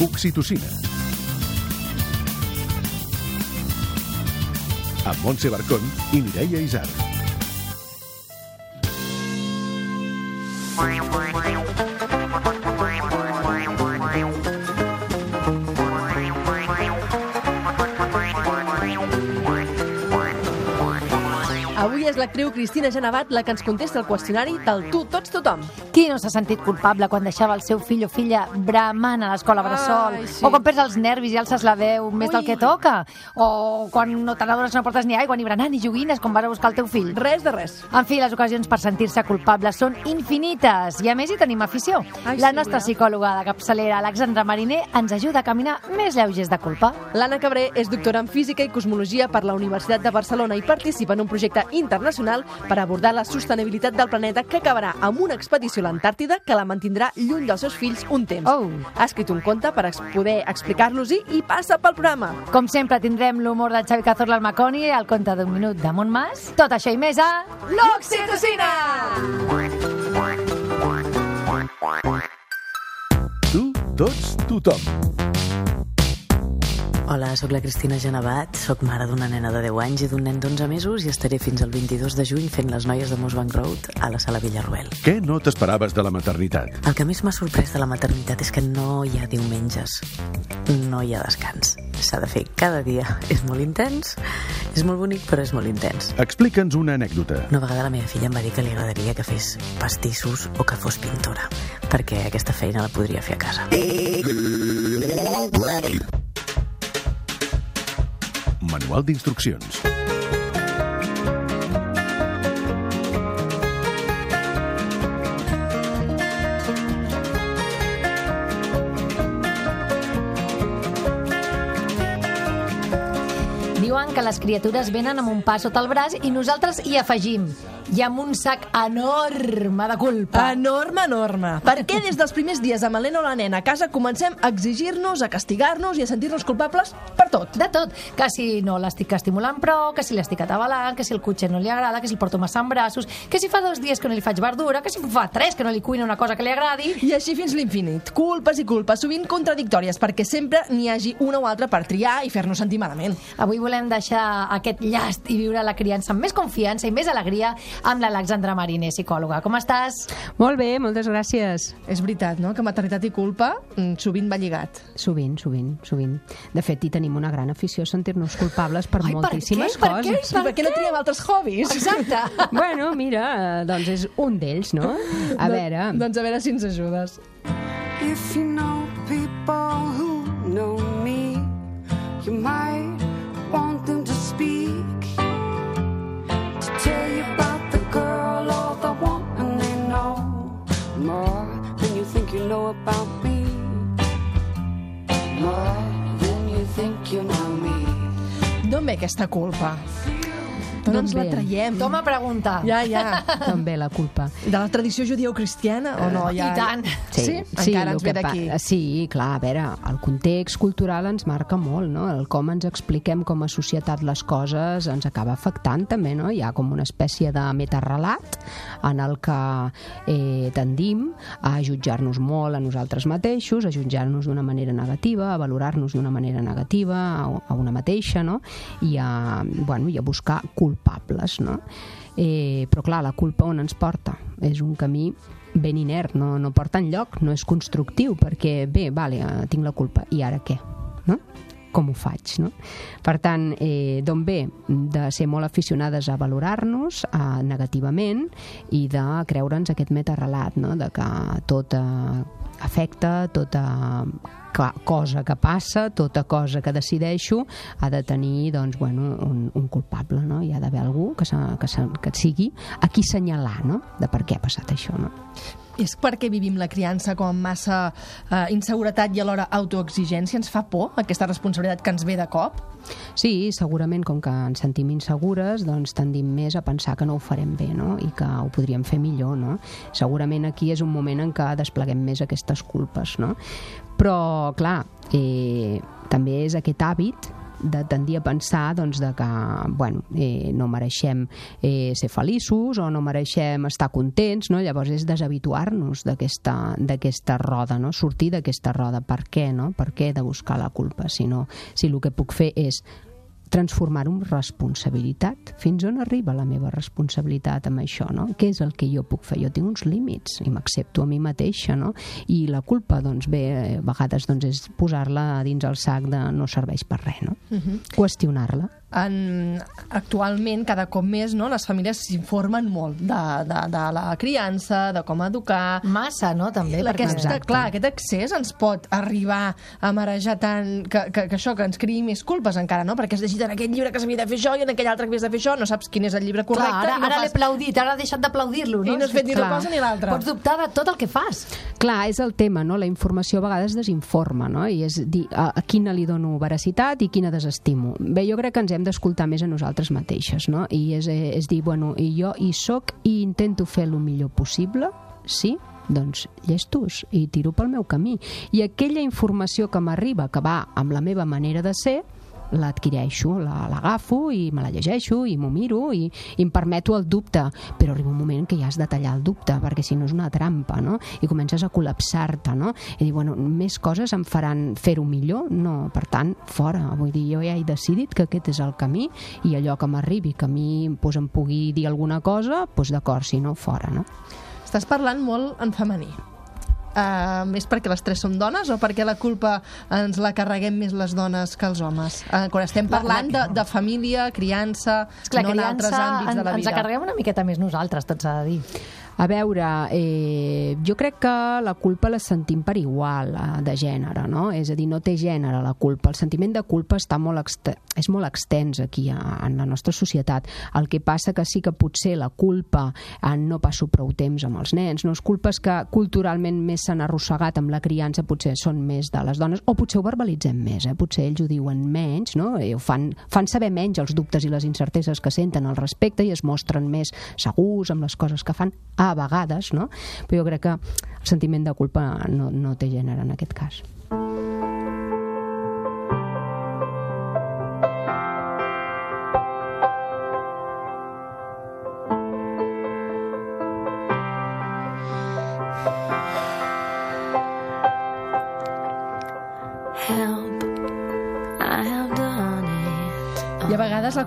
Oxitocina. Amb Montse Barcón i Mireia Isar. L'actriu Cristina Genevat la que ens contesta el qüestionari del tu tots tothom. Qui no s'ha sentit culpable quan deixava el seu fill o filla bramant a l'escola bressol? Ai, sí. O quan perds els nervis i alces la veu més del Ui. que toca? O quan no te n'adones no portes ni aigua, ni berenar, ni joguines, quan vas a buscar el teu fill? Res de res. En fi, les ocasions per sentir-se culpables són infinites i a més hi tenim afició. Ai, la sí, nostra mira. psicòloga de capçalera, Alexandra Mariner, ens ajuda a caminar més lleugers de culpa. L'Anna Cabré és doctora en Física i Cosmologia per la Universitat de Barcelona i participa en un projecte internacional per abordar la sostenibilitat del planeta que acabarà amb una expedició a l'Antàrtida que la mantindrà lluny dels seus fills un temps. Oh. Ha escrit un conte per poder explicar-los-hi i passa pel programa. Com sempre, tindrem l'humor del Xavi Cazorla al Maconi, el conte d'un minut de Montmas. Tot això i més a... L'Oxitocina! Tu, tots, tothom. Hola, sóc la Cristina Genevat, sóc mare d'una nena de 10 anys i d'un nen d'11 mesos i estaré fins al 22 de juny fent les noies de Mossbank Road a la sala Villarroel. Què no t'esperaves de la maternitat? El que més m'ha sorprès de la maternitat és que no hi ha diumenges, no hi ha descans. S'ha de fer cada dia. És molt intens, és molt bonic, però és molt intens. Explica'ns una anècdota. Una vegada la meva filla em va dir que li agradaria que fes pastissos o que fos pintora, perquè aquesta feina la podria fer a casa. Manual d'instruccions. Que les criatures venen amb un pa sota el braç i nosaltres hi afegim i amb un sac enorme de culpa. Enorme, enorme. Per què des dels primers dies amb l'Helena o la nena a casa comencem a exigir-nos, a castigar-nos i a sentir-nos culpables per tot? De tot, que si no l'estic estimulant prou, que si l'estic atabalant, que si el cotxe no li agrada, que si el porto massa en braços, que si fa dos dies que no li faig verdura, que si fa tres que no li cuina una cosa que li agradi... I així fins l'infinit. Culpes i culpes, sovint contradictòries, perquè sempre n'hi hagi una o altra per triar i fer-nos sentir malament. Avui volem deixar aquest llast i viure la criança amb més confiança i més alegria amb l'Alexandra Mariner, psicòloga. Com estàs? Molt bé, moltes gràcies. És veritat, no?, que maternitat i culpa mm, sovint va lligat. Sovint, sovint, sovint. De fet, hi tenim una gran afició a sentir-nos culpables per Ai, per moltíssimes què? Per què? coses. Sí, per què no triem altres hobbies? Exacte. Bueno, mira, doncs és un d'ells, no? A veure... Doncs a veure si ens ajudes. If you know people aquesta culpa? D'on D'on ens la traiem? Toma pregunta. Ja, ja. Ve la culpa? De la tradició judeu-cristiana o no? Ja, I tant. Sí? Encara el ens ve d'aquí. Sí, clar, a veure, el context cultural ens marca molt, no? El com ens expliquem com a societat les coses ens acaba afectant també, no? Hi ha com una espècie de metarelat en el que eh, tendim a jutjar-nos molt a nosaltres mateixos, a jutjar-nos d'una manera negativa, a valorar-nos d'una manera negativa a, a una mateixa, no? I a, bueno, i a buscar culpables, no? Eh, però clar, la culpa on ens porta? És un camí ben inert, no, no porta enlloc, no és constructiu, perquè bé, vale, eh, tinc la culpa, i ara què? No? Com ho faig, no? Per tant, eh, d'on ve? De ser molt aficionades a valorar-nos eh, negativament i de creure'ns aquest metarelat, no? De que tot eh, afecta, tota cosa que passa, tota cosa que decideixo ha de tenir doncs, bueno, un, un culpable, no? Hi ha d'haver algú que, se, que, se, que sigui a qui senyalar, no? De per què ha passat això, no? És perquè vivim la criança com amb massa eh, inseguretat i alhora autoexigència? Ens fa por aquesta responsabilitat que ens ve de cop? Sí, segurament, com que ens sentim insegures, doncs tendim més a pensar que no ho farem bé, no? I que ho podríem fer millor, no? Segurament aquí és un moment en què despleguem més aquestes culpes, no? Però, clar, eh, també és aquest hàbit de tendir a pensar doncs, de que bueno, eh, no mereixem eh, ser feliços o no mereixem estar contents, no? llavors és deshabituar-nos d'aquesta roda, no? sortir d'aquesta roda. Per què? No? Per què de buscar la culpa? Si, no, si el que puc fer és transformar-ho en responsabilitat. Fins on arriba la meva responsabilitat amb això, no? Què és el que jo puc fer? Jo tinc uns límits i m'accepto a mi mateixa, no? I la culpa, doncs bé, a vegades doncs, és posar-la dins el sac de no serveix per res, no? Uh -huh. Qüestionar-la. En, actualment, cada cop més, no, les famílies s'informen molt de, de, de la criança, de com educar... Massa, no?, també. Perquè, perquè- aquest, clar, aquest accés ens pot arribar a marejar tant que, que, que això, que ens creï més culpes encara, no? Perquè has llegit en aquest llibre que s'havia de fer això i en aquell altre que havies de fer això, no saps quin és el llibre correcte Clar, ara, no ara l'he fas... aplaudit, ara ha deixat d'aplaudir-lo, no? I no has fet ni una cosa ni l'altra. Pots dubtar de tot el que fas. Clar, és el tema, no? La informació a vegades desinforma, no? I és dir a, a quina li dono veracitat i quina desestimo. Bé, jo crec que ens hem d'escoltar més a nosaltres mateixes, no? I és, eh, és dir, bueno, i jo hi soc i intento fer el millor possible, sí, doncs llestos i tiro pel meu camí. I aquella informació que m'arriba, que va amb la meva manera de ser, l'adquireixo, la- l'agafo i me la llegeixo i m'ho miro i, i em permeto el dubte, però arriba un moment que ja has de tallar el dubte, perquè si no és una trampa, no? I comences a col·lapsar-te, no? I dir, bueno, més coses em faran fer-ho millor? No, per tant, fora. Vull dir, jo ja he decidit que aquest és el camí i allò que m'arribi, que a mi doncs, em pugui dir alguna cosa, doncs d'acord, si no, fora, no? Estàs parlant molt en femení. Uh, és perquè les tres som dones o perquè la culpa ens la carreguem més les dones que els homes? Uh, quan estem La- parlant la- de, de família, criança, Esclar, no en criança, altres àmbits de la ens vida. acarreguem una miqueta més nosaltres, tot s'ha de dir. A veure, eh, jo crec que la culpa la sentim per igual eh, de gènere, no? És a dir, no té gènere la culpa. El sentiment de culpa està molt és molt extens aquí a, en la nostra societat. El que passa que sí que potser la culpa eh, no passo prou temps amb els nens, no? Les culpes que culturalment més s'han arrossegat amb la criança potser són més de les dones, o potser ho verbalitzem més, eh? potser ells ho diuen menys, no? I ho fan, fan saber menys els dubtes i les incerteses que senten al respecte i es mostren més segurs amb les coses que fan, a vegades, no? Però jo crec que el sentiment de culpa no, no té gènere en aquest cas.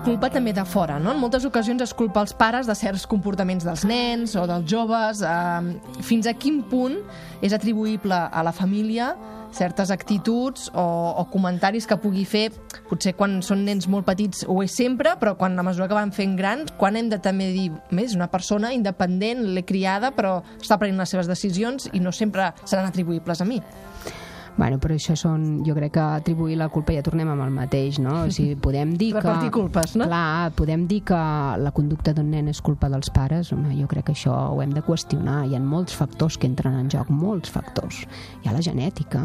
La culpa també de fora, no? En moltes ocasions es culpa els pares de certs comportaments dels nens o dels joves. Eh, fins a quin punt és atribuïble a la família certes actituds o, o comentaris que pugui fer, potser quan són nens molt petits ho és sempre, però quan a mesura que van fent grans, quan hem de també dir, més, una persona independent, l'he criada, però està prenent les seves decisions i no sempre seran atribuïbles a mi. Bueno, però això són, jo crec que atribuir la culpa ja tornem amb el mateix, no? O sigui, podem dir que... Repartir culpes, no? Clar, podem dir que la conducta d'un nen és culpa dels pares, home, jo crec que això ho hem de qüestionar. Hi ha molts factors que entren en joc, molts factors. Hi ha la genètica,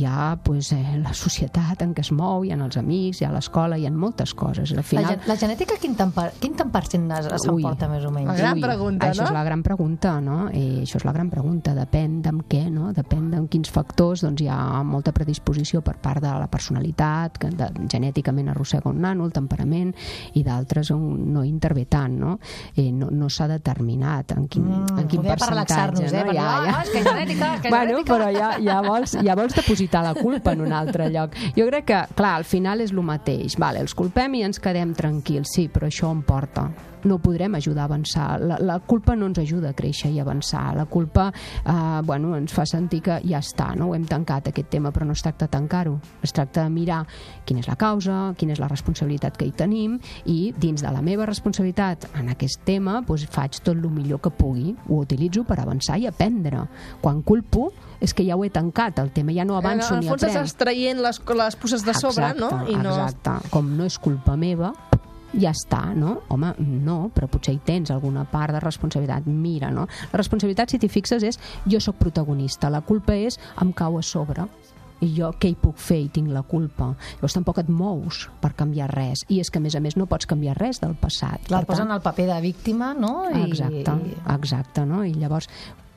hi ha pues, eh, la societat en què es mou, hi ha els amics, hi ha l'escola, hi ha moltes coses. Al La, final... gen- la genètica, quin tant, per, quin tant per cent s'emporta, més o menys? La gran pregunta, això no? és la gran pregunta, no? Eh, això és la gran pregunta. Depèn d'en què, no? Depèn d'en quins factors doncs, hi ha molta predisposició per part de la personalitat, que de, genèticament arrossega un nano, el temperament, i d'altres on no intervé tant, no? Eh, no no s'ha determinat en quin, Mm, en quin per percentatge. relaxar-nos, eh? no? Perquè, ah, és que genètica, que bueno, genètica. però ja, ja, vols, ja vols depositar la culpa en un altre lloc. Jo crec que, clar, al final és el mateix. Vale, els culpem i ens quedem tranquils, sí, però això em porta no podrem ajudar a avançar. La, la culpa no ens ajuda a créixer i avançar. La culpa eh, bueno, ens fa sentir que ja està, no? ho hem tancat aquest tema, però no es tracta de tancar-ho. Es tracta de mirar quina és la causa, quina és la responsabilitat que hi tenim i dins de la meva responsabilitat en aquest tema doncs, faig tot el millor que pugui. Ho utilitzo per avançar i aprendre. Quan culpo és que ja ho he tancat, el tema ja no avanço en el ni fons aprenc. estàs traient les, les puces de sobre, exacte, no? I no... Exacte, com no és culpa meva, ja està, no? Home, no, però potser hi tens alguna part de responsabilitat. Mira, no? La responsabilitat, si t'hi fixes, és jo sóc protagonista. La culpa és em cau a sobre i jo què hi puc fer i tinc la culpa. Llavors tampoc et mous per canviar res. I és que, a més a més, no pots canviar res del passat. La Per posen tant, al paper de víctima, no? I, Exacte, exacte, no? I llavors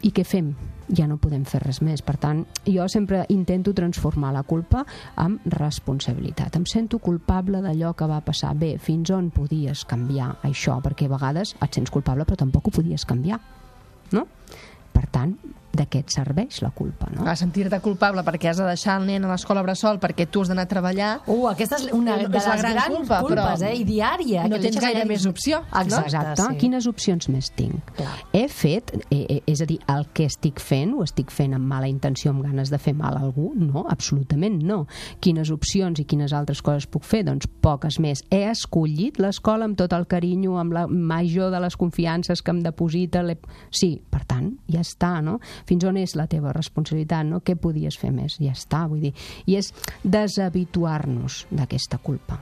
I què fem? Ja no podem fer res més. Per tant, jo sempre intento transformar la culpa en responsabilitat. Em sento culpable d'allò que va passar. Bé, fins on podies canviar això? Perquè a vegades et sents culpable però tampoc ho podies canviar. No? Per tant, de què et serveix la culpa, no? A sentir-te culpable perquè has de deixar el nen a l'escola bressol perquè tu has d'anar a treballar Uh, aquesta és una de les la gran grans culpa, culpes, però eh? I diària. no que tens gaire més opció, no? Exacte, Exacte. sí. Quines opcions més tinc? Clar. He fet, eh, eh, és a dir, el que estic fent, ho estic fent amb mala intenció, amb ganes de fer mal a algú? No, absolutament no. Quines opcions i quines altres coses puc fer? Doncs poques més. He escollit l'escola amb tot el carinyo, amb la major de les confiances que em deposita. Sí, per tant, ja està, no? Fins on és la teva responsabilitat, no? Què podies fer més? Ja està, vull dir. I és deshabituar-nos d'aquesta culpa.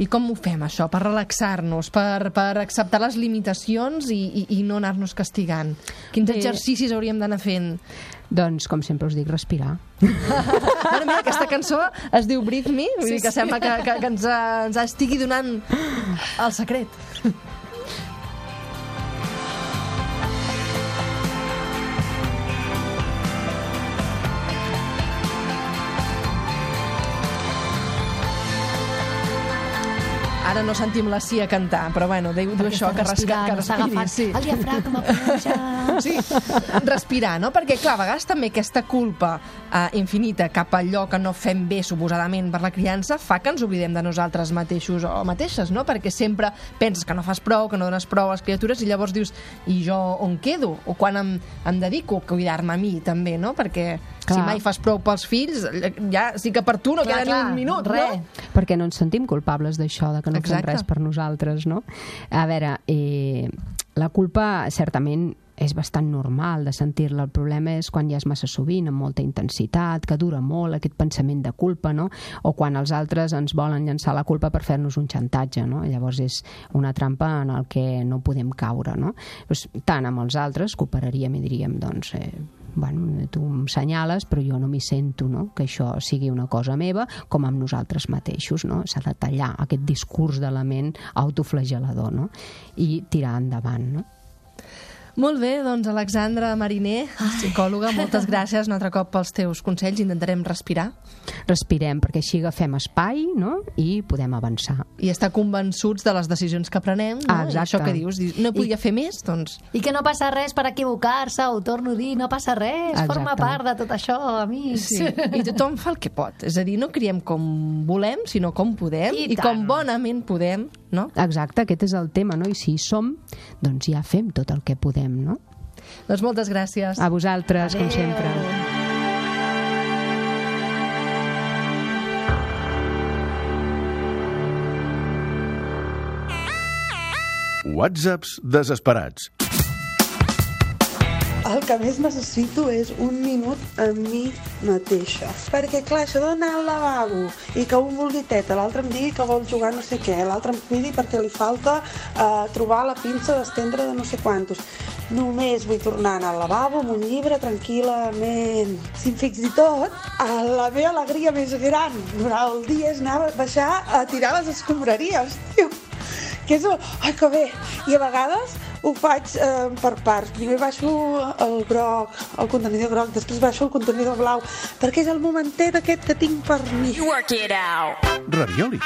I com ho fem, això? Per relaxar-nos, per, per acceptar les limitacions i, i, i no anar-nos castigant? Quins Bé. exercicis hauríem d'anar fent? Doncs, com sempre us dic, respirar. Bueno, mira, aquesta cançó es diu Breathe Me, vull sí, dir que sembla que, que, que ens, eh, ens estigui donant el secret. Ara no sentim la Cia cantar, però bueno, diu, diu això, que, rasca, que respiri. Sí. el diafragma puja. Sí, respirar, no? Perquè, clar, a vegades també aquesta culpa eh, infinita cap a allò que no fem bé, suposadament, per la criança, fa que ens oblidem de nosaltres mateixos o mateixes, no? Perquè sempre penses que no fas prou, que no dones prou a les criatures, i llavors dius, i jo on quedo? O quan em, em dedico a cuidar-me a mi, també, no? Perquè si Clar. mai fas prou pels fills, ja sí que per tu no Clar, queda clar, ni un minut, res. no? perquè no ens sentim culpables d'això, de que no Exacte. fem res per nosaltres, no? A veure, eh, la culpa certament és bastant normal de sentir-la. El problema és quan ja és massa sovint, amb molta intensitat, que dura molt aquest pensament de culpa, no? O quan els altres ens volen llançar la culpa per fer-nos un xantatge, no? Llavors és una trampa en el que no podem caure, no? Doncs, tant amb els altres cooperaríem i diríem, doncs, eh, bueno, tu em senyales, però jo no m'hi sento, no? que això sigui una cosa meva, com amb nosaltres mateixos. No? S'ha de tallar aquest discurs de la ment autoflagelador no? i tirar endavant. No? Molt bé, doncs Alexandra Mariner, psicòloga, moltes gràcies un altre cop pels teus consells. Intentarem respirar Respirem, perquè així agafem espai no? i podem avançar. i estar convençuts de les decisions que prenem. No? Ah, I exacte. Això que dius, dius, no podia fer més? Doncs I que no passa res per equivocar-se, ho torno a dir, no passa res, Exacte. forma part de tot això, amics. sí. I tothom fa el que pot. És a dir, no criem com volem, sinó com podem I i, com bonament podem, no? Exacte, aquest és el tema, no? I si hi som, doncs ja fem tot el que podem, no? Doncs moltes gràcies. A vosaltres, com sempre. Whatsapps desesperats. El que més necessito és un minut amb mi mateixa. Perquè, clar, això d'anar al lavabo i que un vulgui teta, l'altre em digui que vol jugar no sé què, l'altre em cridi perquè li falta eh, trobar la pinça d'estendre de no sé quantos. Només vull tornar al lavabo amb un llibre tranquil·lament. Si fins i tot, la meva alegria més gran durant el dia és anar a baixar a tirar les escombraries, tio que és. Ai, que bé! I a vegades ho faig eh, per parts. Primer baixo el groc, el contenidor groc, després baixo el contenidor blau, perquè és el momentet aquest que tinc per mi. Ravioli.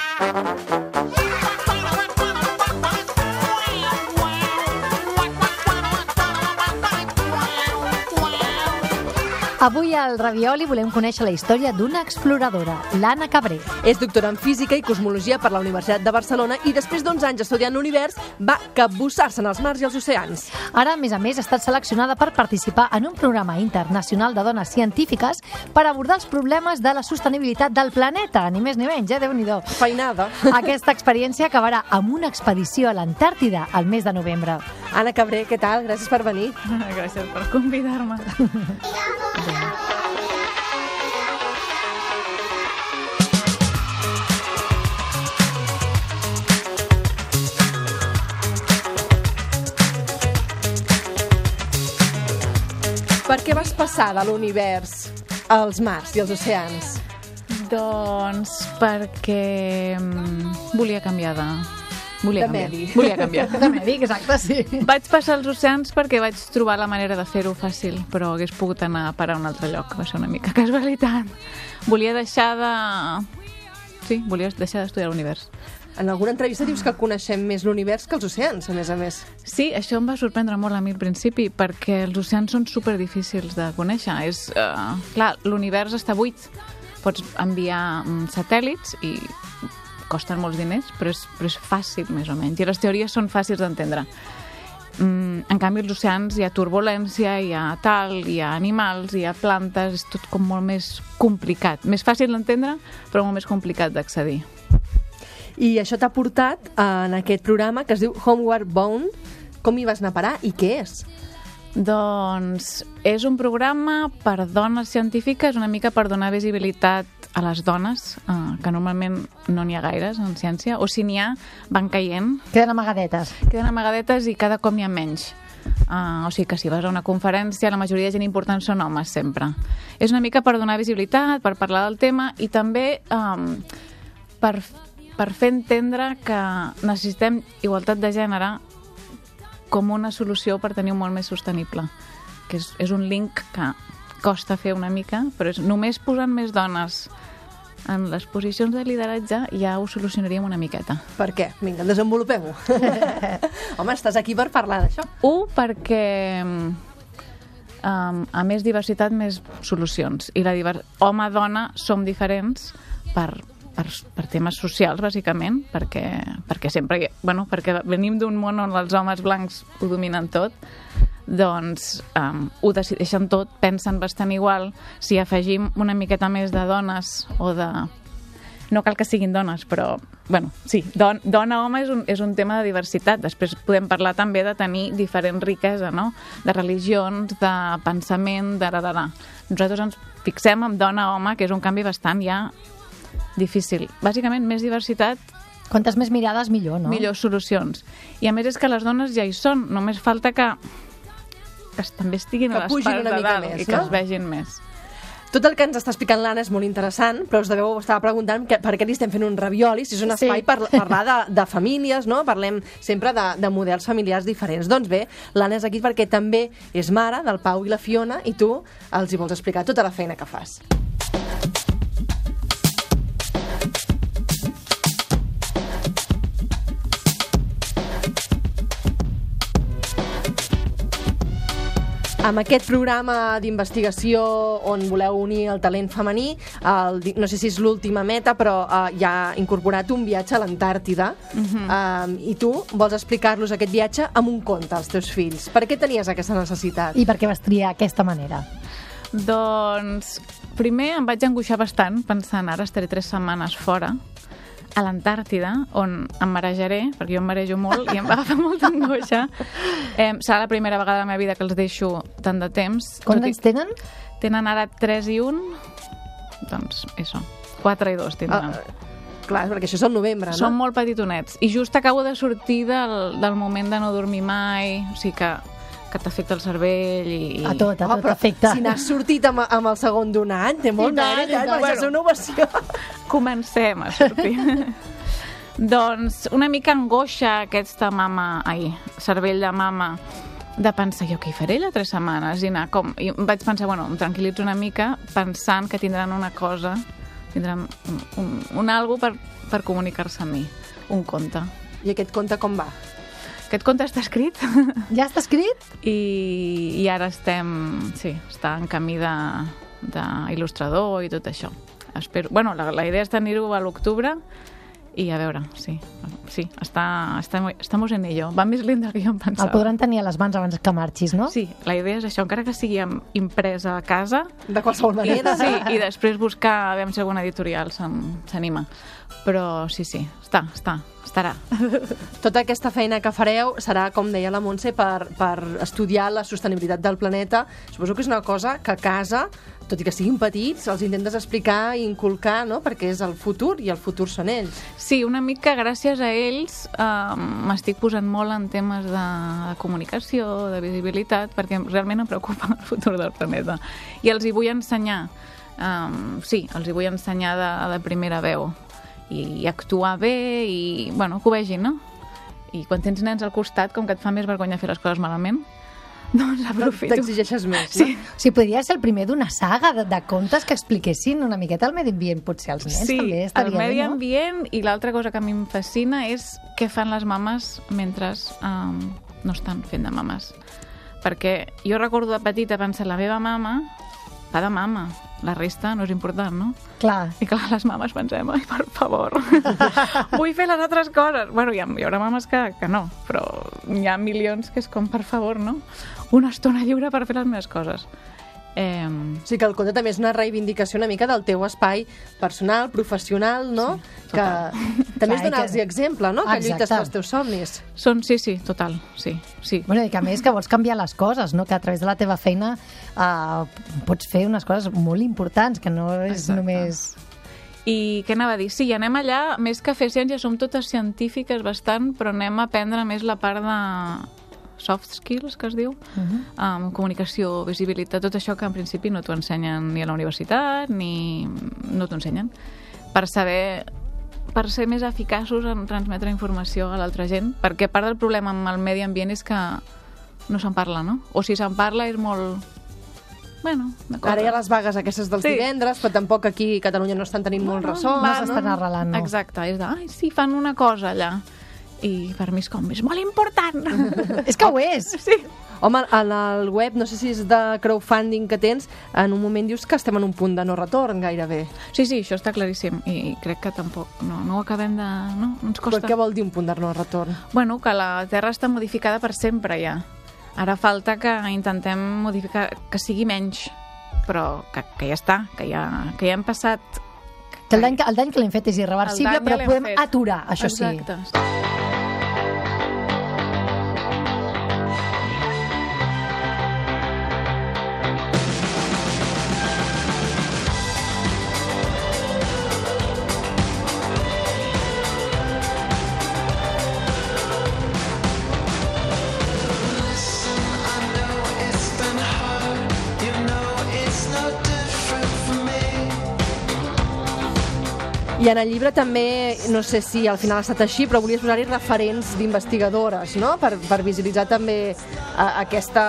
Avui al Ravioli volem conèixer la història d'una exploradora, l'Anna Cabré. És doctora en Física i Cosmologia per la Universitat de Barcelona i després d'11 anys estudiant l'univers va capbussar-se en els mars i els oceans. Ara, a més a més, ha estat seleccionada per participar en un programa internacional de dones científiques per abordar els problemes de la sostenibilitat del planeta, ni més ni menys, eh? Déu-n'hi-do. Feinada. Aquesta experiència acabarà amb una expedició a l'Antàrtida al mes de novembre. Anna Cabré, què tal? Gràcies per venir. Gràcies per convidar-me. Per què vas passar de l'univers als mars i als oceans? Doncs perquè mm, volia canviar de, Volia De canviar. medi. Volia canviar. De mèdic, exacte, sí. Vaig passar als oceans perquè vaig trobar la manera de fer-ho fàcil, però hagués pogut anar a parar a un altre lloc. Va ser una mica casualitat. Volia deixar de... Sí, volia deixar d'estudiar l'univers. En alguna entrevista dius que coneixem més l'univers que els oceans, a més a més. Sí, això em va sorprendre molt a mi al principi, perquè els oceans són super difícils de conèixer. És, uh, clar, l'univers està buit. Pots enviar mm, satèl·lits i costen molts diners, però és, però és fàcil, més o menys. I les teories són fàcils d'entendre. Mm, en canvi, als oceans hi ha turbulència, hi ha tal, hi ha animals, hi ha plantes, és tot com molt més complicat. Més fàcil d'entendre, però molt més complicat d'accedir. I això t'ha portat en aquest programa que es diu Homeward Bound. Com hi vas anar a parar i què és? Doncs és un programa per dones científiques, una mica per donar visibilitat a les dones, eh, que normalment no n'hi ha gaires en ciència, o si n'hi ha, van caient, Queden amagadetes. queden amagadetes i cada cop n'hi ha menys. Uh, o sigui que si vas a una conferència la majoria de gent important són homes sempre. És una mica per donar visibilitat, per parlar del tema i també um, per, per fer entendre que necessitem igualtat de gènere com una solució per tenir un món més sostenible. Que és, és un link que costa fer una mica, però és només posant més dones en les posicions de lideratge ja ho solucionaríem una miqueta. Per què? Vinga, desenvolupem-ho. Home, estàs aquí per parlar d'això. Un, perquè um, a més diversitat, més solucions. I la diver... home-dona som diferents per, per, per temes socials, bàsicament, perquè, perquè sempre... Bueno, perquè venim d'un món on els homes blancs ho dominen tot, doncs um, ho decideixen tot, pensen bastant igual. Si afegim una miqueta més de dones o de... No cal que siguin dones, però, bueno, sí, don, dona-home és, un, és un tema de diversitat. Després podem parlar també de tenir diferent riquesa, no?, de religions, de pensament, de... de, de, de. Nosaltres ens fixem en dona-home, que és un canvi bastant ja difícil. Bàsicament, més diversitat Quantes més mirades, millor, no? millors solucions. I a més és que les dones ja hi són, només falta que, que també estiguin Que a les parts de dalt més, i que no? es vegin més. Tot el que ens està explicant l'Anna és molt interessant, però us deveu estar preguntant que, per què li estem fent un ravioli, si és un Sí. espai per parlar de, de famílies, no? Parlem sempre de, de models familiars diferents. Doncs bé, l'Anna és aquí perquè també és mare del Pau i la Fiona i tu els hi vols explicar tota la feina que fas. Amb aquest programa d'investigació on voleu unir el talent femení, el, no sé si és l'última meta, però uh, hi ha incorporat un viatge a l'Antàrtida. Uh -huh. I tu vols explicar-los aquest viatge amb un conte als teus fills. Per què tenies aquesta necessitat? I per què vas triar aquesta manera? Doncs, primer em vaig angoixar bastant pensant ara estaré tres setmanes fora a l'Antàrtida, on em marejaré, perquè jo em marejo molt i em va agafar molta angoixa. Eh, serà la primera vegada de la meva vida que els deixo tant de temps. Quants anys tenen? Tenen ara 3 i 1, doncs això, 4 i 2 tindran. Ah, clar, perquè això és el novembre, no? Són molt petitonets. I just acabo de sortir del, del moment de no dormir mai, o sigui que, que t'afecta el cervell i... A tot, a tot però afecta. Si n'has sortit amb, amb el segon d'un any, té molt tant, mèrit, eh? això és una ovació. Comencem a sortir. doncs una mica angoixa aquesta mama, ai, cervell de mama, de pensar, jo què hi faré les tres setmanes? I anar com... I vaig pensar, bueno, em tranquil·litzo una mica pensant que tindran una cosa, tindran un, un, un algo per, per comunicar-se amb mi, un conte. I aquest conte com va? Aquest conte està escrit Ja està escrit? i, i ara estem, sí, està en camí de- d'il·lustrador i tot això. Espero, bueno, la, la idea és tenir-ho a l'octubre i a veure, sí, sí, està, està, estamos en ello. Va més lent del que jo em pensava. El podran tenir a les mans abans que marxis, no? Sí, la idea és això, encara que sigui imprès a casa, De qualsevol i, manera. sí, i després buscar a veure si alguna editorial s'anima. Però sí, sí, està, està, estarà. Tota aquesta feina que fareu serà, com deia la Montse, per, per estudiar la sostenibilitat del planeta. Suposo que és una cosa que a casa, tot i que siguin petits, els intentes explicar i inculcar, no? perquè és el futur i el futur són ells. Sí, una mica gràcies a ells eh, m'estic posant molt en temes de, de comunicació, de visibilitat, perquè realment em preocupa el futur del planeta. I els hi vull ensenyar, um, sí, els hi vull ensenyar de, de primera veu i, actuar bé i, bueno, que ho vegin, no? i quan tens nens al costat, com que et fa més vergonya fer les coses malament, doncs aprofito. T'exigeixes més, Sí. O sigui, podria ser el primer d'una saga de, de contes que expliquessin una miqueta el medi ambient, potser als nens Sí, també el estaria medi bé, no? ambient i l'altra cosa que a mi em fascina és què fan les mames mentre um, no estan fent de mames. Perquè jo recordo de petita pensar, la meva mama fa de mama, la resta no és important, no? Clar. I clar, les mames pensem, ai, per favor, vull fer les altres coses. Bueno, hi, ha, hi haurà mames que, que no, però hi ha milions que és com, per favor, no? Una estona lliure per fer les meves coses. Eh, O sigui que el conte també és una reivindicació una mica del teu espai personal, professional, no? Sí, que també és donar-los que- exemple, no? Que lluites Exacte. pels teus somnis. són, sí, sí, total, sí, sí. Bueno, i que a més que vols canviar les coses, no? que a través de la teva feina uh, pots fer unes coses molt importants, que no és Exacte. només... I què anava a dir? Sí, anem allà, més que fer ciència, som totes científiques bastant, però anem a aprendre més la part de soft skills, que es diu, uh -huh. um, comunicació, visibilitat, tot això que en principi no t'ho ensenyen ni a la universitat, ni no t'ho ensenyen, per saber per ser més eficaços en transmetre informació a l'altra gent, perquè part del problema amb el medi ambient és que no se'n parla, no? O si se'n parla és molt... Bueno, d'acord. Ara hi ha les vagues aquestes dels Sí. divendres, però tampoc aquí a Catalunya no estan tenint molt ressò. no s'estan arrelant, no. Exacte, és de, ai, sí, fan una cosa allà. I per mi és com, és molt important. És que ho és! sí. Home, en el web, no sé si és de crowdfunding que tens, en un moment dius que estem en un punt de no retorn gairebé. Sí, sí, això està claríssim. I crec que tampoc, no, no ho acabem de... No, no ens Però costa. què vol dir un punt de no retorn? Bueno, que la Terra està modificada per sempre ja. Ara falta que intentem modificar, que sigui menys, però que, que ja està, que ja, que ja hem passat... Que el dany, que- el dany que l'hem fet és irreversible, però podem fet. aturar, això sí. I en el llibre també, no sé si al final ha estat així, però volies posar-hi referents d'investigadores, no? Per, per visibilitzar també a, aquesta,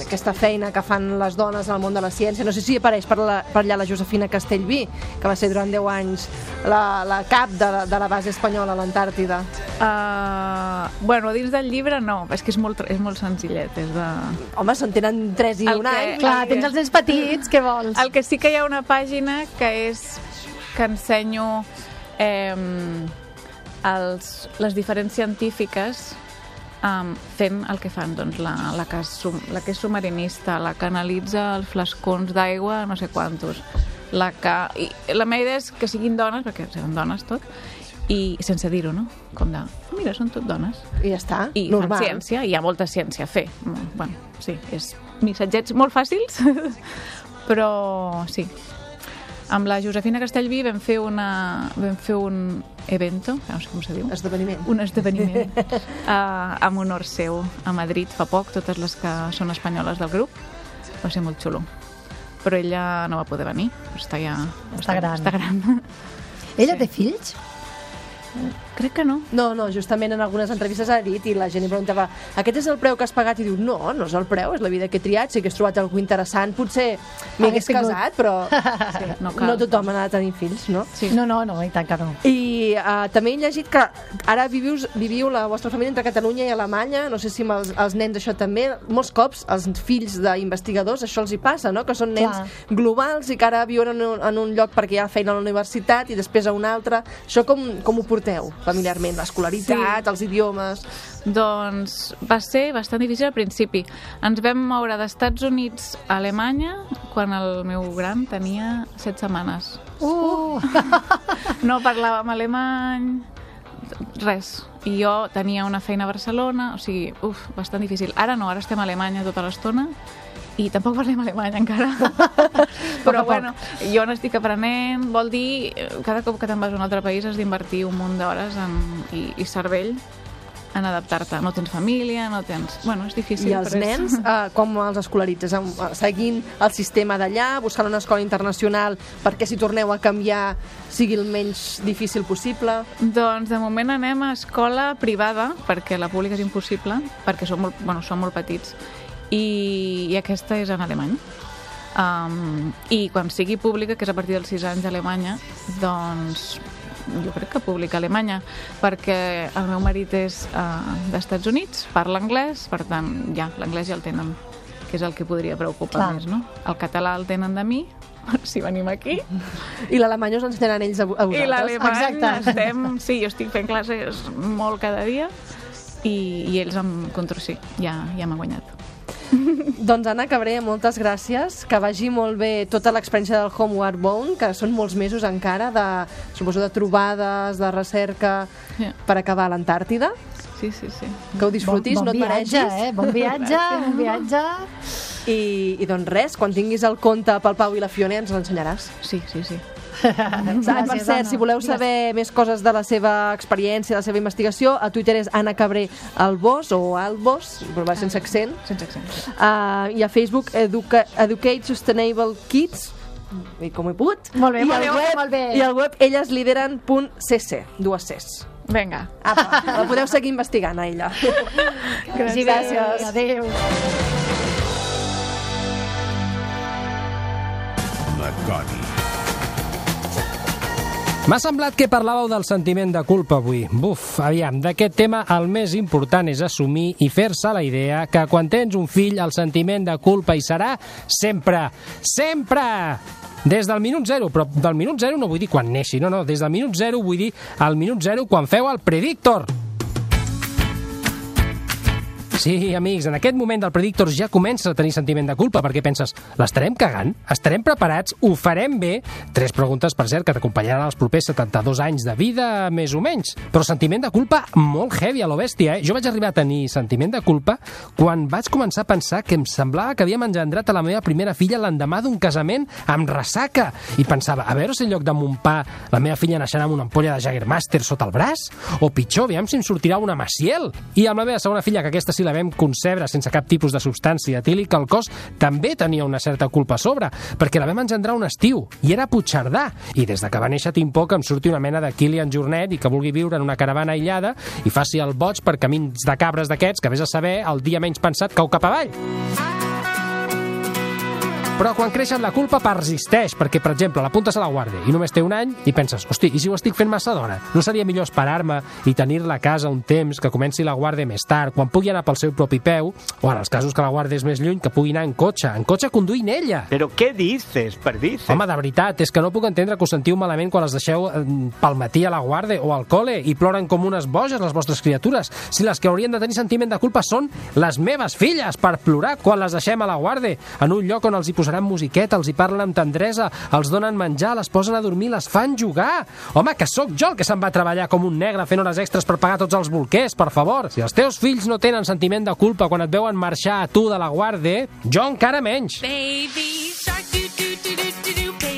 aquesta feina que fan les dones al món de la ciència. No sé si apareix per, la, per allà la Josefina Castellví, que va ser durant 10 anys la, la cap de la, de la base espanyola a l'Antàrtida. Uh, bueno, dins del llibre no, és que és molt, és molt senzillet. És de... Home, se'n tenen 3 i El un que- any. Clar, tens els nens petits, què vols? El que sí que hi ha una pàgina que és que ensenyo eh, els, les diferents científiques um, fent el que fan, doncs la, la, que sum- la que és submarinista, la que analitza els flascons d'aigua, no sé quantos, la que... I la meva idea és que siguin dones, perquè són dones tot, i sense dir-ho, no? Com de, mira, són tot dones. I ja està, I normal. fan ciència, i hi ha molta ciència a fer. Bueno, sí, és missatgets molt fàcils, però sí. Amb la Josefina Castellví vam fer, una, vam fer un evento, no sé com se diu, Esdeveniment. un esdeveniment uh, amb honor seu a Madrid fa poc, totes les que són espanyoles del grup. Va ser molt xulo. Però ella no va poder venir, està ja... Està gran. Està gran. Ella té fills? Crec que no. No, no, justament en algunes entrevistes ha dit i la gent li preguntava aquest és el preu que has pagat? I diu, no, no és el preu, és la vida que he triat, sí que he trobat algú interessant, potser m'hi hagués Hagués tingut. casat, però Sí, no cal. no tothom ha de tenir fills, no? Sí. No, no, no, i tant que no. I uh, també he llegit que ara vivius, viviu la vostra família entre Catalunya i Alemanya, no sé si amb els, els nens això també, molts cops els fills d'investigadors això els hi passa, no? que són nens Clar. globals i que ara viuen en un, en un lloc perquè hi ha feina a la universitat i després a un altre. Això com, com ho porteu familiarment? L'escolaritat, Sí. els idiomes... Doncs va ser bastant difícil al principi. Ens vam moure d'Estats Units a Alemanya quan el meu gran tenia set setmanes. Uh! No parlàvem alemany, res. I jo tenia una feina a Barcelona, o sigui, uf, bastant difícil. Ara no, ara estem a Alemanya tota l'estona i tampoc parlem alemany encara. Però bueno, jo n'estic aprenent, vol dir, cada cop que te'n vas a un altre país has d'invertir un munt d'hores en, i, i cervell en adaptar-te. No tens família, no tens... Bueno, és difícil. I els però és- nens, eh, com els escolaritzes? Seguint el sistema d'allà, buscant una escola internacional perquè si torneu a canviar sigui el menys difícil possible? Doncs de moment anem a escola privada, perquè la pública és impossible, perquè som molt, bueno, som molt petits, i, i aquesta és en alemany. Um, I quan sigui pública, que és a partir dels 6 anys a Alemanya, doncs jo crec que pública Alemanya, perquè el meu marit és uh, d'Estats Units, parla anglès, per tant, ja, l'anglès ja el tenen, que és el que podria preocupar Clar. més, no? El català el tenen de mi, si venim aquí, I l'alemany us ensenyaran ells a, a i vosaltres? l'alemany Exacte. estem... Sí, jo estic fent classes molt cada dia i, i ells em contra sí, ja, ja m'ha guanyat. Doncs Anna Cabré, moltes gràcies, que vagi molt bé tota l'experiència del Homeward Bound, que són molts mesos encara, de, suposo de trobades, de recerca, Sí. per acabar a l'Antàrtida. Sí, sí, sí. Que ho disfrutis, bon, no bon et viatge, mereixis. eh? Bon viatge, bon viatge. I, I doncs res, quan tinguis el conte pel Pau i la Fiona ens l'ensenyaràs. Sí, sí, sí. Ah, per cert, si voleu saber més coses de la seva experiència, de la seva investigació, a Twitter és Anna Cabré Albos o Albos, però va sense accent. Sense accent. Uh, I a Facebook Educa Educate Sustainable Kids, i com he pogut. Molt bé, I molt al bé, web, molt bé. I al web elleslideran.cc, dues Cs. Vinga. Apa, la podeu seguir investigant a ella. Gràcies. Gràcies. Adéu. La Coni. M'ha semblat que parlàveu del sentiment de culpa avui. Buf, aviam, d'aquest tema el més important és assumir i fer-se la idea que quan tens un fill el sentiment de culpa hi serà sempre, sempre! Des del minut zero, però del minut zero no vull dir quan neixi, no, no, des del minut zero vull dir al minut zero quan feu el predictor. Sí, amics, en aquest moment del Predictor ja comences a tenir sentiment de culpa perquè penses, l'estarem cagant? Estarem preparats? Ho farem bé? Tres preguntes, per cert, que t'acompanyaran els propers 72 anys de vida, més o menys. Però sentiment de culpa molt heavy a lo bèstia, eh? Jo vaig arribar a tenir sentiment de culpa quan vaig començar a pensar que em semblava que havíem engendrat a la meva primera filla l'endemà d'un casament amb ressaca. I pensava, a veure si en lloc de mon pa la meva filla naixerà amb una ampolla de Jagermaster sota el braç? O pitjor, aviam si em sortirà una Maciel. I amb la meva segona filla, que aquesta sí la vam concebre sense cap tipus de substància etílica, el cos també tenia una certa culpa a sobre, perquè la vam engendrar un estiu, i era Puigcerdà. I des de que va néixer por que em surti una mena de Kilian Jornet i que vulgui viure en una caravana aïllada i faci el boig per camins de cabres d'aquests que vés a saber el dia menys pensat cau cap avall. Però quan creixen la culpa persisteix, perquè, per exemple, l'apuntes a la guàrdia i només té un any i penses, hosti, i si ho estic fent massa d'hora? No seria millor esperar-me i tenir-la a casa un temps, que comenci la guàrdia més tard, quan pugui anar pel seu propi peu, o en els casos que la guàrdia és més lluny, que pugui anar en cotxe, en cotxe conduint ella. Pero ¿qué dices, perdices? Home, de veritat, és que no puc entendre que us sentiu malament quan les deixeu eh, pel matí a la guàrdia o al col·le i ploren com unes boges les vostres criatures. Si les que haurien de tenir sentiment de culpa són les meves filles per plorar quan les deixem a la guàrdia, en un lloc on els hi posaran musiqueta, els hi parlen amb tendresa, els donen menjar, les posen a dormir, les fan jugar. Home, que sóc jo el que se'n va treballar com un negre fent hores extres per pagar tots els bolquers, per favor. Si els teus fills no tenen sentiment de culpa quan et veuen marxar a tu de la guàrdia, jo encara menys.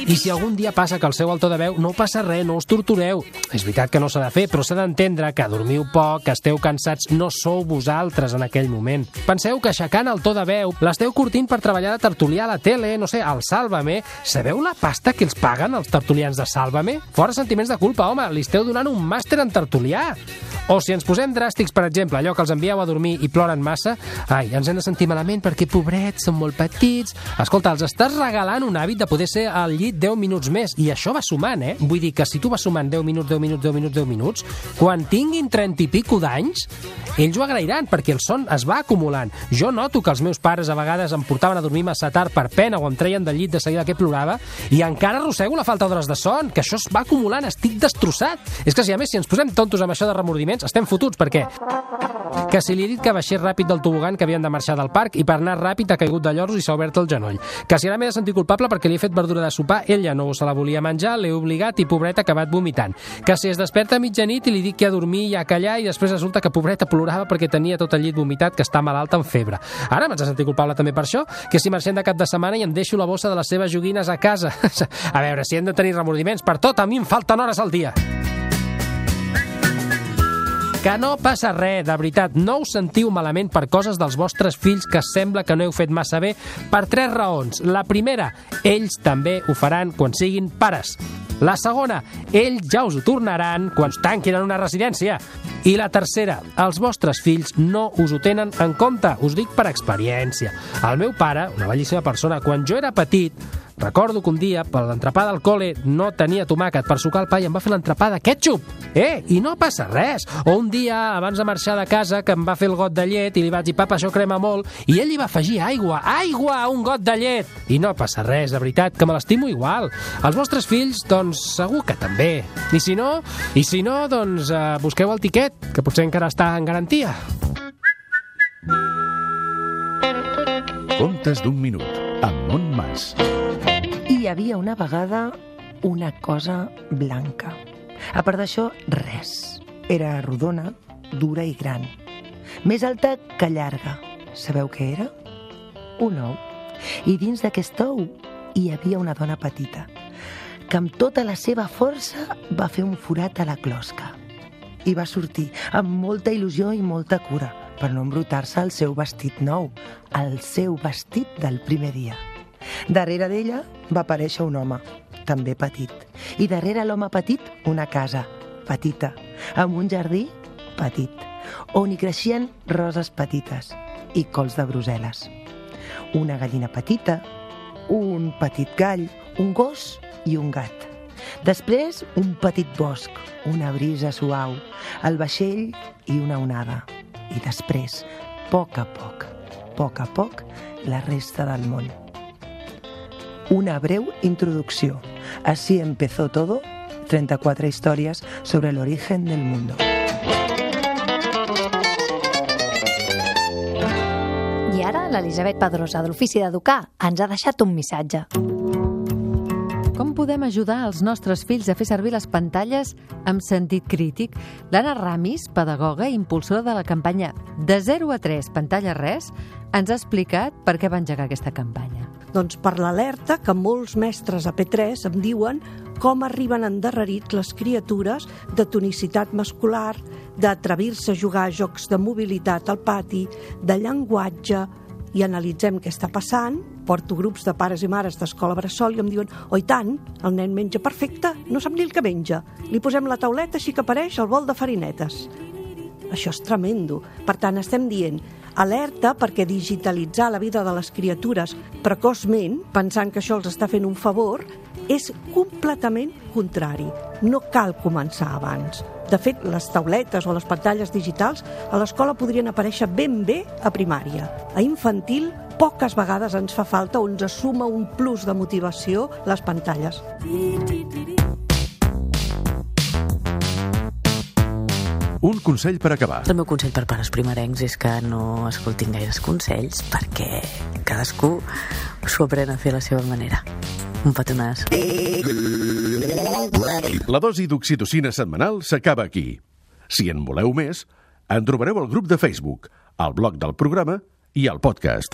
I si algun dia passa que el seu alto de veu no passa res, no us tortureu. És veritat que no s'ha de fer, però s'ha d'entendre que dormiu poc, que esteu cansats, no sou vosaltres en aquell moment. Penseu que aixecant el to de veu l'esteu curtint per treballar de tertulià a la tele, no sé, al Sálvame. Sabeu la pasta que els paguen els tertulians de Sálvame? Fora sentiments de culpa, home, li esteu donant un màster en tertulià. O si ens posem dràstics, per exemple, allò que els envieu a dormir i ploren massa, ai, ens hem de sentir malament perquè, pobrets, són molt petits. Escolta, els estàs regalant un hàbit de poder ser al llit 10 minuts més, i això va sumant, eh? Vull dir que si tu vas sumant 10 minuts, 10 minuts, 10 minuts, 10 minuts, quan tinguin 30 i pico d'anys, ells ho agrairan, perquè el son es va acumulant. Jo noto que els meus pares a vegades em portaven a dormir massa tard per pena o em treien del llit de seguida que plorava, i encara arrossego la falta d'hores de son, que això es va acumulant, estic destrossat. És que si a més, si ens posem tontos amb això de remordiments, estem fotuts, perquè que si li he dit que baixés ràpid del tobogan que havien de marxar del parc i per anar ràpid ha caigut de lloros i s'ha obert el genoll. Que si ara m'he de sentir culpable perquè li he fet verdura de sopar, ella no se la volia menjar, l'he obligat i pobreta ha acabat vomitant. Que si es desperta a mitjanit i li dic que a dormir i a callar i després resulta que pobreta plorava perquè tenia tot el llit vomitat que està malalta amb febre. Ara m'haig de sentir culpable també per això, que si marxem de cap de setmana i em deixo la bossa de les seves joguines a casa. a veure, si hem de tenir remordiments per tot, a mi em falten hores al dia. Que no passa res, de veritat, no us sentiu malament per coses dels vostres fills que sembla que no heu fet massa bé per tres raons. La primera, ells també ho faran quan siguin pares. La segona, ells ja us ho tornaran quan us tanquin en una residència. I la tercera, els vostres fills no us ho tenen en compte, us dic per experiència. El meu pare, una bellíssima persona, quan jo era petit, recordo que un dia, per l'entrepà del col·le, no tenia tomàquet per sucar el pa i em va fer l'entrepà de ketchup. Eh, i no passa res. O un dia, abans de marxar de casa, que em va fer el got de llet i li vaig dir, papa, això crema molt, i ell li va afegir aigua, aigua, a un got de llet. I no passa res, de veritat, que me l'estimo igual. Els vostres fills, doncs, segur que també. I si no, i si no, doncs, eh, busqueu el tiquet, que potser encara està en garantia. Contes d'un minut, amb Montmas. Hi havia una vegada una cosa blanca. A part d'això, res. Era rodona, dura i gran. Més alta que llarga. Sabeu què era? Un ou. I dins d'aquest ou hi havia una dona petita que amb tota la seva força va fer un forat a la closca. I va sortir amb molta il·lusió i molta cura per no embrutar-se el seu vestit nou, el seu vestit del primer dia. Darrere d'ella va aparèixer un home, també petit. I darrere l'home petit, una casa, petita, amb un jardí petit, on hi creixien roses petites i cols de Brussel·les. Una gallina petita, un petit gall, un gos i un gat. Després, un petit bosc, una brisa suau, el vaixell i una onada. I després, poc a poc, poc a poc, la resta del món. Una breu introducció. Así empezó todo, 34 historias sobre el origen del mundo. I ara l'Elisabet Pedrosa, de l'Ofici d'Educar, ens ha deixat un missatge. Com podem ajudar els nostres fills a fer servir les pantalles amb sentit crític? L'Anna Ramis, pedagoga i impulsora de la campanya De 0 a 3 Pantalla Res, ens ha explicat per què va engegar aquesta campanya. Doncs per l'alerta que molts mestres a P3 em diuen com arriben endarrerits les criatures de tonicitat muscular, d'atrevir-se a jugar a jocs de mobilitat al pati, de llenguatge, i analitzem què està passant, porto grups de pares i mares d'escola bressol i em diuen oi tant, el nen menja perfecte, no sap ni el que menja. Li posem la tauleta així que apareix el bol de farinetes. Això és tremendo. Per tant, estem dient alerta perquè digitalitzar la vida de les criatures precoçment, pensant que això els està fent un favor, és completament contrari. No cal començar abans. De fet, les tauletes o les pantalles digitals a l'escola podrien aparèixer ben bé a primària. A infantil, poques vegades ens fa falta o ens suma un plus de motivació les pantalles. Un consell per acabar. El meu consell per pares primerencs és que no escoltin gaires consells perquè cadascú s'ho aprèn a fer a la seva manera. Un petonàs. La dosi d'oxitocina setmanal s'acaba aquí. Si en voleu més, en trobareu al grup de Facebook, al blog del programa i al podcast.